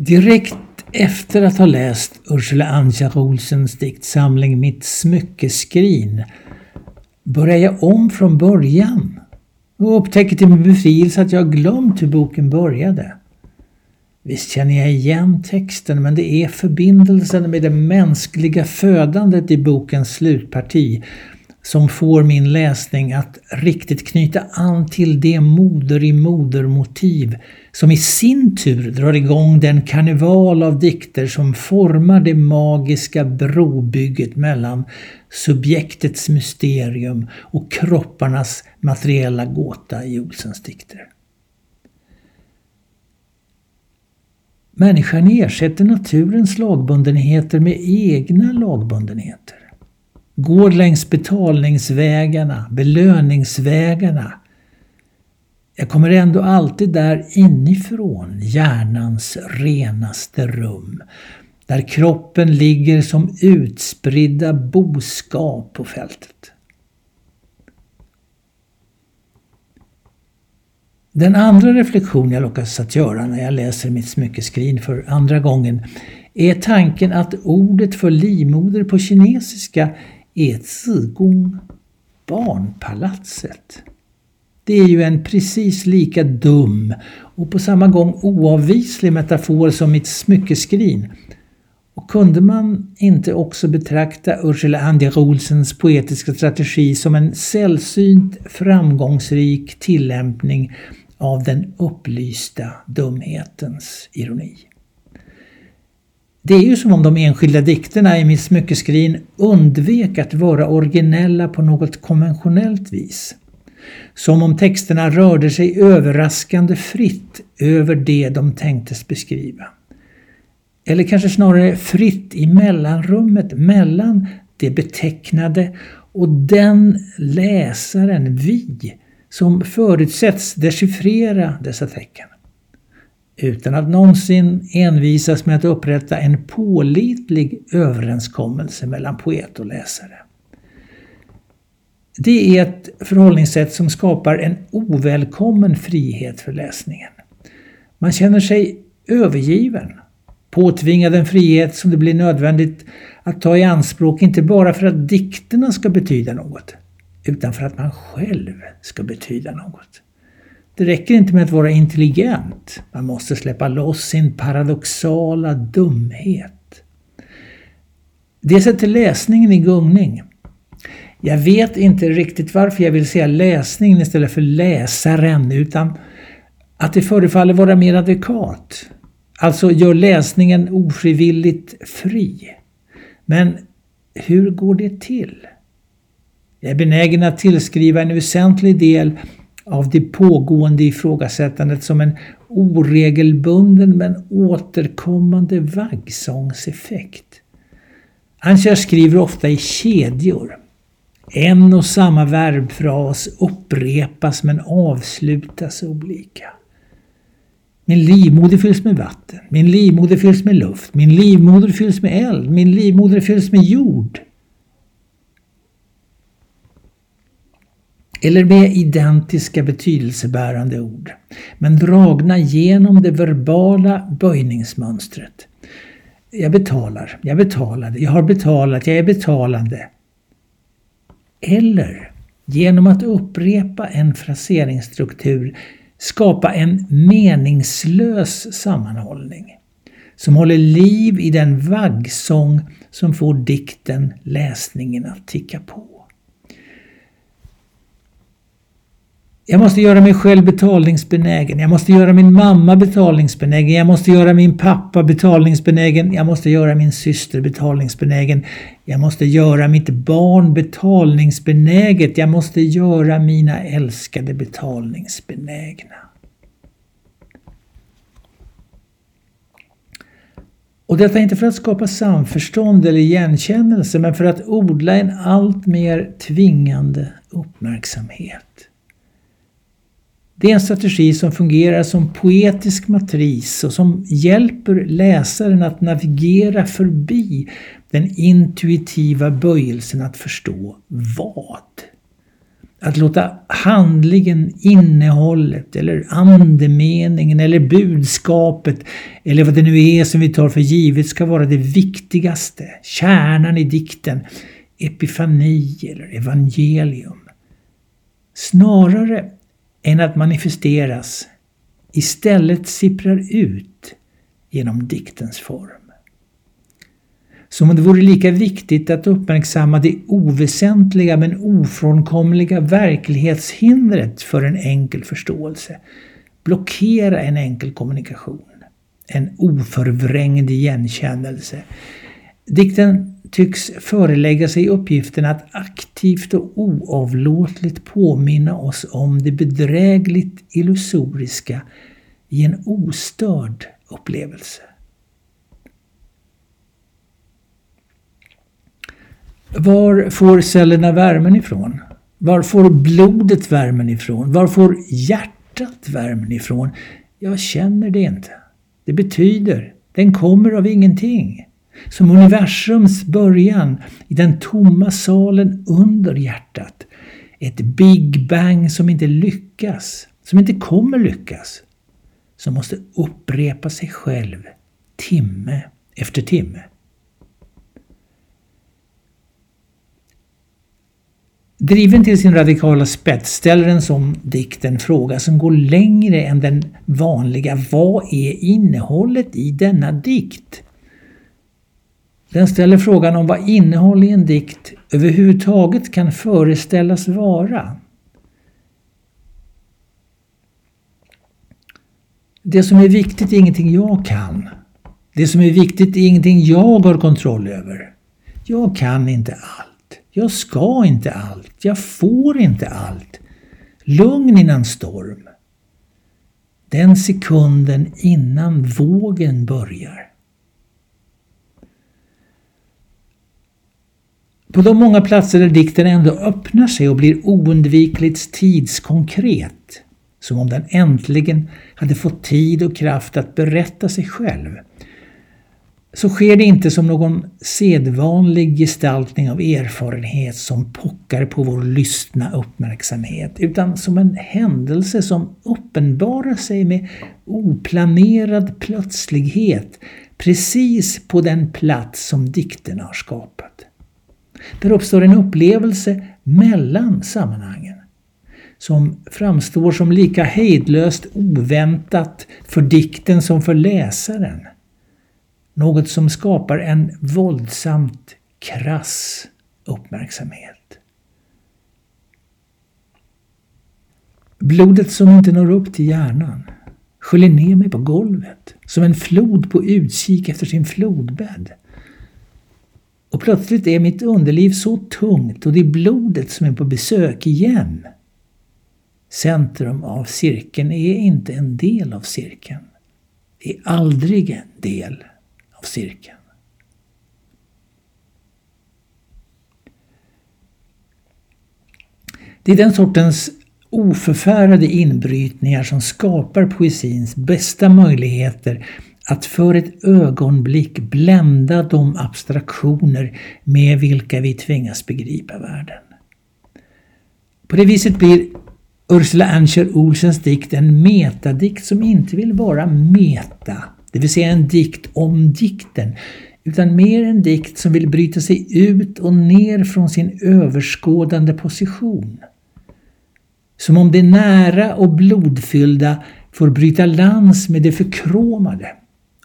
Direkt efter att ha läst Ursula Anja Olsens diktsamling Mitt smyckeskrin börjar jag om från början och upptäcker till min befrielse att jag glömt hur boken började. Visst känner jag igen texten men det är förbindelsen med det mänskliga födandet i bokens slutparti som får min läsning att riktigt knyta an till det moder i moder-motiv som i sin tur drar igång den karneval av dikter som formar det magiska brobygget mellan subjektets mysterium och kropparnas materiella gåta i Olsens dikter. Människan ersätter naturens lagbundenheter med egna lagbundenheter går längs betalningsvägarna, belöningsvägarna. Jag kommer ändå alltid där inifrån hjärnans renaste rum. Där kroppen ligger som utspridda boskap på fältet. Den andra reflektion jag lockas att göra när jag läser mitt smyckeskrin för andra gången är tanken att ordet för livmoder på kinesiska är Zigong barnpalatset. Det är ju en precis lika dum och på samma gång oavvislig metafor som mitt smyckeskrin. Och kunde man inte också betrakta Ursula Andja Olsens poetiska strategi som en sällsynt framgångsrik tillämpning av den upplysta dumhetens ironi? Det är ju som om de enskilda dikterna i mitt smyckeskrin undvek att vara originella på något konventionellt vis. Som om texterna rörde sig överraskande fritt över det de tänktes beskriva. Eller kanske snarare fritt i mellanrummet mellan det betecknade och den läsaren, vi, som förutsätts dechiffrera dessa tecken utan att någonsin envisas med att upprätta en pålitlig överenskommelse mellan poet och läsare. Det är ett förhållningssätt som skapar en ovälkommen frihet för läsningen. Man känner sig övergiven, påtvingad en frihet som det blir nödvändigt att ta i anspråk inte bara för att dikterna ska betyda något, utan för att man själv ska betyda något. Det räcker inte med att vara intelligent. Man måste släppa loss sin paradoxala dumhet. Det sätter läsningen i gungning. Jag vet inte riktigt varför jag vill säga läsningen istället för läsaren utan att det förefaller vara mer adekvat. Alltså gör läsningen ofrivilligt fri. Men hur går det till? Jag är benägen att tillskriva en väsentlig del av det pågående ifrågasättandet som en oregelbunden men återkommande vaggsångseffekt. Ancher skriver ofta i kedjor. En och samma verbfras upprepas men avslutas olika. Min livmoder fylls med vatten, min livmoder fylls med luft, min livmoder fylls med eld, min livmoder fylls med jord. Eller med identiska betydelsebärande ord, men dragna genom det verbala böjningsmönstret. Jag betalar, jag betalade, jag har betalat, jag är betalande. Eller genom att upprepa en fraseringsstruktur skapa en meningslös sammanhållning som håller liv i den vaggsång som får dikten, läsningen att ticka på. Jag måste göra mig själv betalningsbenägen. Jag måste göra min mamma betalningsbenägen. Jag måste göra min pappa betalningsbenägen. Jag måste göra min syster betalningsbenägen. Jag måste göra mitt barn betalningsbenäget. Jag måste göra mina älskade betalningsbenägna. Och detta är inte för att skapa samförstånd eller igenkännelse men för att odla en allt mer tvingande uppmärksamhet. Det är en strategi som fungerar som poetisk matris och som hjälper läsaren att navigera förbi den intuitiva böjelsen att förstå vad. Att låta handlingen, innehållet eller andemeningen eller budskapet eller vad det nu är som vi tar för givet ska vara det viktigaste, kärnan i dikten, epifani eller evangelium. Snarare än att manifesteras istället sipprar ut genom diktens form. Som om det vore lika viktigt att uppmärksamma det oväsentliga men ofrånkomliga verklighetshindret för en enkel förståelse. Blockera en enkel kommunikation. En oförvrängd igenkännelse. Dikten tycks förelägga sig uppgiften att aktivt och oavlåtligt påminna oss om det bedrägligt illusoriska i en ostörd upplevelse. Var får cellerna värmen ifrån? Var får blodet värmen ifrån? Var får hjärtat värmen ifrån? Jag känner det inte. Det betyder, den kommer av ingenting. Som universums början i den tomma salen under hjärtat. Ett Big Bang som inte lyckas, som inte kommer lyckas. Som måste upprepa sig själv timme efter timme. Driven till sin radikala spets ställer en sån dikt en fråga som går längre än den vanliga Vad är innehållet i denna dikt? Den ställer frågan om vad innehåll i en dikt överhuvudtaget kan föreställas vara. Det som är viktigt är ingenting jag kan. Det som är viktigt är ingenting jag har kontroll över. Jag kan inte allt. Jag ska inte allt. Jag får inte allt. Lugn innan storm. Den sekunden innan vågen börjar. På de många platser där dikten ändå öppnar sig och blir oundvikligt tidskonkret, som om den äntligen hade fått tid och kraft att berätta sig själv, så sker det inte som någon sedvanlig gestaltning av erfarenhet som pockar på vår lystna uppmärksamhet, utan som en händelse som uppenbarar sig med oplanerad plötslighet precis på den plats som dikten har skapat. Där uppstår en upplevelse mellan sammanhangen som framstår som lika hejdlöst oväntat för dikten som för läsaren. Något som skapar en våldsamt krass uppmärksamhet. Blodet som inte når upp till hjärnan sköljer ner mig på golvet som en flod på utkik efter sin flodbädd. Och plötsligt är mitt underliv så tungt och det är blodet som är på besök igen. Centrum av cirkeln är inte en del av cirkeln. Det är aldrig en del av cirkeln. Det är den sortens oförfärade inbrytningar som skapar poesins bästa möjligheter att för ett ögonblick blända de abstraktioner med vilka vi tvingas begripa världen. På det viset blir Ursula Ancher-Olsens dikt en metadikt som inte vill vara meta, det vill säga en dikt om dikten, utan mer en dikt som vill bryta sig ut och ner från sin överskådande position. Som om det nära och blodfyllda får bryta lans med det förkromade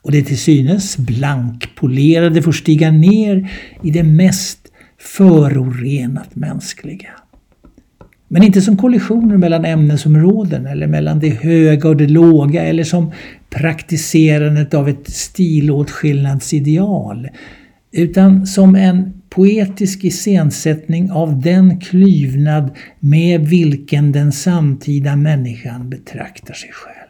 och det till synes blankpolerade får stiga ner i det mest förorenat mänskliga. Men inte som kollisioner mellan ämnesområden eller mellan det höga och det låga eller som praktiserandet av ett stilåtskillnadsideal. Utan som en poetisk iscensättning av den klyvnad med vilken den samtida människan betraktar sig själv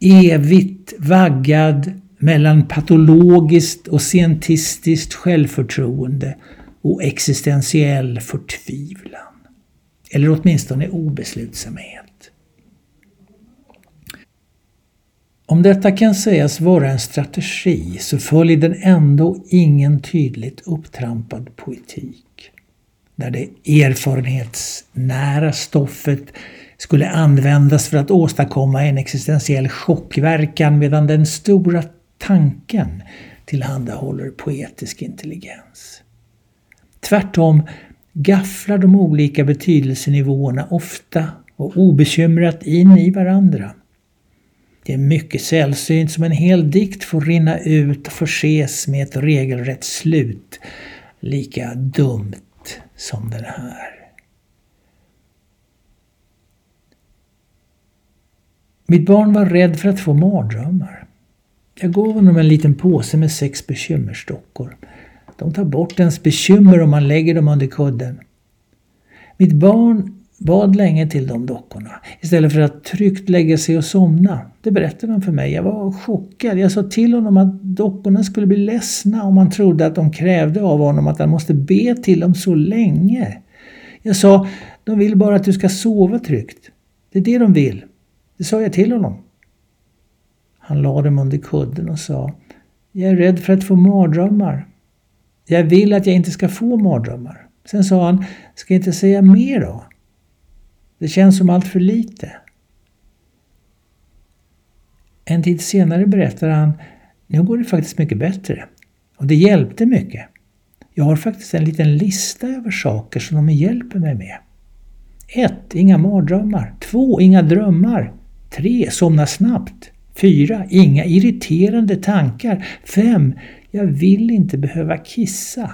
evigt vaggad mellan patologiskt och scientistiskt självförtroende och existentiell förtvivlan. Eller åtminstone obeslutsamhet. Om detta kan sägas vara en strategi så följer den ändå ingen tydligt upptrampad poetik. där det erfarenhetsnära stoffet skulle användas för att åstadkomma en existentiell chockverkan medan den stora tanken tillhandahåller poetisk intelligens. Tvärtom gafflar de olika betydelsenivåerna ofta och obekymrat in i varandra. Det är mycket sällsynt som en hel dikt får rinna ut och förses med ett regelrätt slut, lika dumt som den här. Mitt barn var rädd för att få mardrömmar. Jag gav honom en liten påse med sex bekymmerstockor. De tar bort ens bekymmer om man lägger dem under kudden. Mitt barn bad länge till de dockorna istället för att tryggt lägga sig och somna. Det berättade han för mig. Jag var chockad. Jag sa till honom att dockorna skulle bli ledsna om han trodde att de krävde av honom att han måste be till dem så länge. Jag sa, de vill bara att du ska sova tryggt. Det är det de vill. Det sa jag till honom. Han lade dem under kudden och sa, jag är rädd för att få mardrömmar. Jag vill att jag inte ska få mardrömmar. Sen sa han, ska jag inte säga mer då? Det känns som allt för lite. En tid senare berättar han, nu går det faktiskt mycket bättre. Och det hjälpte mycket. Jag har faktiskt en liten lista över saker som de hjälper mig med. 1. Inga mardrömmar. 2. Inga drömmar. 3. Somna snabbt. 4. Inga irriterande tankar. 5. Jag vill inte behöva kissa.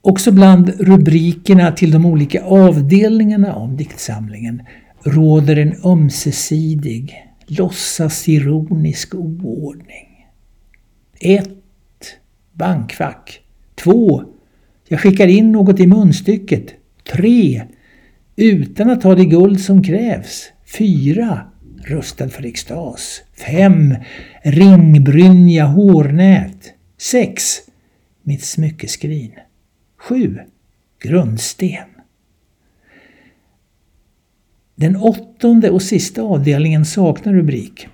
Också bland rubrikerna till de olika avdelningarna om diktsamlingen råder en ömsesidig, låtsasironisk oordning. 1. Bankfack. 2. Jag skickar in något i munstycket. 3. Utan att ha det guld som krävs. 4. Rustad för extas. 5. Ringbrynja hårnät. 6. Mitt smyckeskrin. 7. Grundsten. Den åttonde och sista avdelningen saknar rubrik.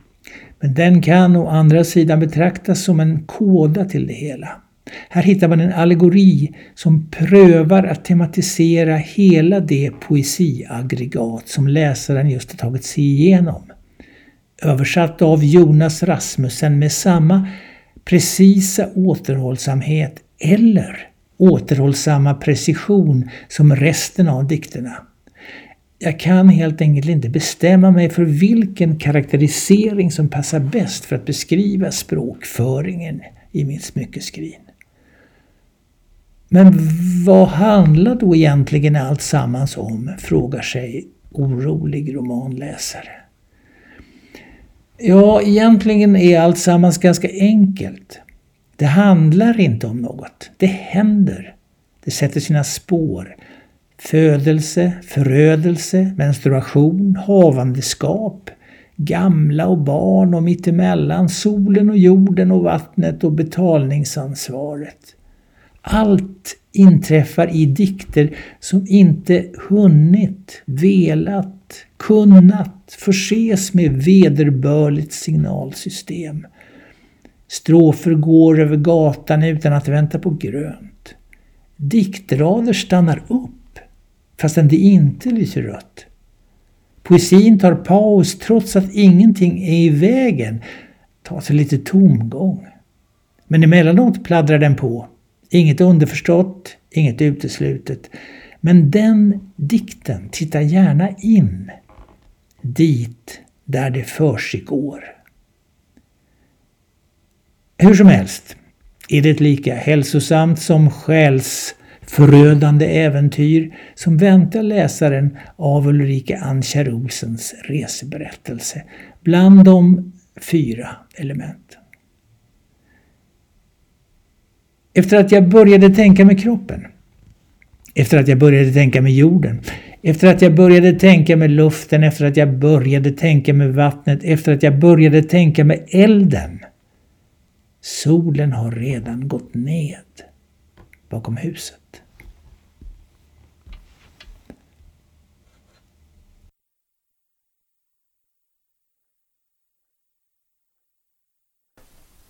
Men den kan å andra sidan betraktas som en koda till det hela. Här hittar man en allegori som prövar att tematisera hela det poesiaggregat som läsaren just har tagit sig igenom. Översatt av Jonas Rasmussen med samma precisa återhållsamhet eller återhållsamma precision som resten av dikterna. Jag kan helt enkelt inte bestämma mig för vilken karaktärisering som passar bäst för att beskriva språkföringen i mitt smyckeskrin. Men vad handlar då egentligen allt sammans om? frågar sig orolig romanläsare. Ja, egentligen är allt sammans ganska enkelt. Det handlar inte om något. Det händer. Det sätter sina spår. Födelse, förödelse, menstruation, havandeskap, gamla och barn och mittemellan, solen och jorden och vattnet och betalningsansvaret. Allt inträffar i dikter som inte hunnit, velat, kunnat förses med vederbörligt signalsystem Strofer går över gatan utan att vänta på grönt. Diktrader stannar upp fastän det inte lyser rött. Poesin tar paus trots att ingenting är i vägen, tar sig lite tomgång. Men emellanåt pladdrar den på. Inget underförstått, inget uteslutet. Men den dikten titta gärna in. Dit där det försiggår. Hur som helst är det ett lika hälsosamt som själsförödande äventyr som väntar läsaren av Ulrika Ann Olsens reseberättelse bland de fyra elementen. Efter att jag började tänka med kroppen, efter att jag började tänka med jorden, efter att jag började tänka med luften, efter att jag började tänka med vattnet, efter att jag började tänka med elden. Solen har redan gått ned bakom huset.